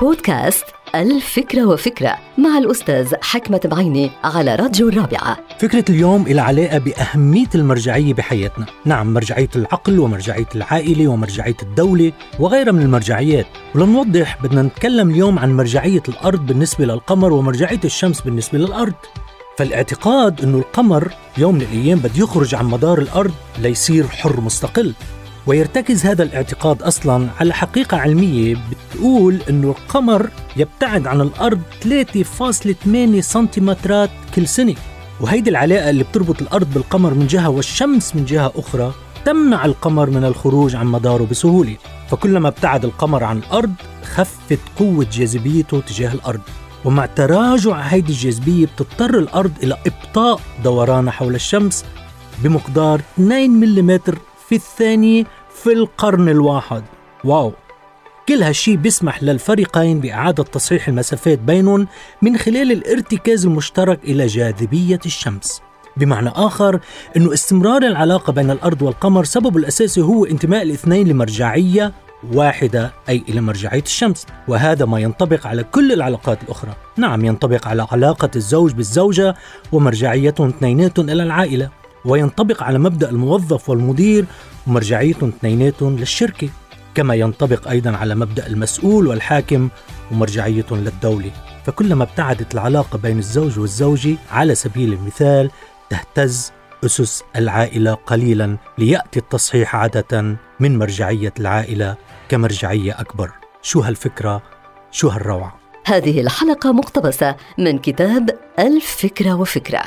بودكاست الفكرة وفكرة مع الأستاذ حكمة بعيني على راديو الرابعة. فكرة اليوم إلى علاقة بأهمية المرجعية بحياتنا. نعم مرجعية العقل ومرجعية العائلة ومرجعية الدولة وغيرها من المرجعيات. ولنوضح بدنا نتكلم اليوم عن مرجعية الأرض بالنسبة للقمر ومرجعية الشمس بالنسبة للأرض. فالاعتقاد أنه القمر يوم من الأيام بده يخرج عن مدار الأرض ليصير حر مستقل. ويرتكز هذا الاعتقاد أصلا على حقيقة علمية بتقول إنه القمر يبتعد عن الأرض 3.8 سنتيمترات كل سنة. وهيدي العلاقة اللي بتربط الأرض بالقمر من جهة والشمس من جهة أخرى تمنع القمر من الخروج عن مداره بسهولة. فكلما ابتعد القمر عن الأرض خفت قوة جاذبيته تجاه الأرض. ومع تراجع هيدي الجاذبية بتضطر الأرض إلى إبطاء دورانها حول الشمس بمقدار 2 ملم في الثانية في القرن الواحد. واو. كل هالشي بيسمح للفريقين بإعادة تصحيح المسافات بينهم من خلال الارتكاز المشترك إلى جاذبية الشمس. بمعنى آخر أنه استمرار العلاقة بين الأرض والقمر سببه الأساسي هو انتماء الاثنين لمرجعية واحدة أي إلى مرجعية الشمس. وهذا ما ينطبق على كل العلاقات الأخرى. نعم ينطبق على علاقة الزوج بالزوجة ومرجعيتهم اثنيناتهم إلى العائلة. وينطبق على مبدأ الموظف والمدير ومرجعيتهم اثنيناتهم للشركة كما ينطبق أيضا على مبدأ المسؤول والحاكم ومرجعيتهم للدولة فكلما ابتعدت العلاقة بين الزوج والزوجة على سبيل المثال تهتز أسس العائلة قليلا ليأتي التصحيح عادة من مرجعية العائلة كمرجعية أكبر شو هالفكرة؟ شو هالروعة؟ هذه الحلقة مقتبسة من كتاب الفكرة وفكرة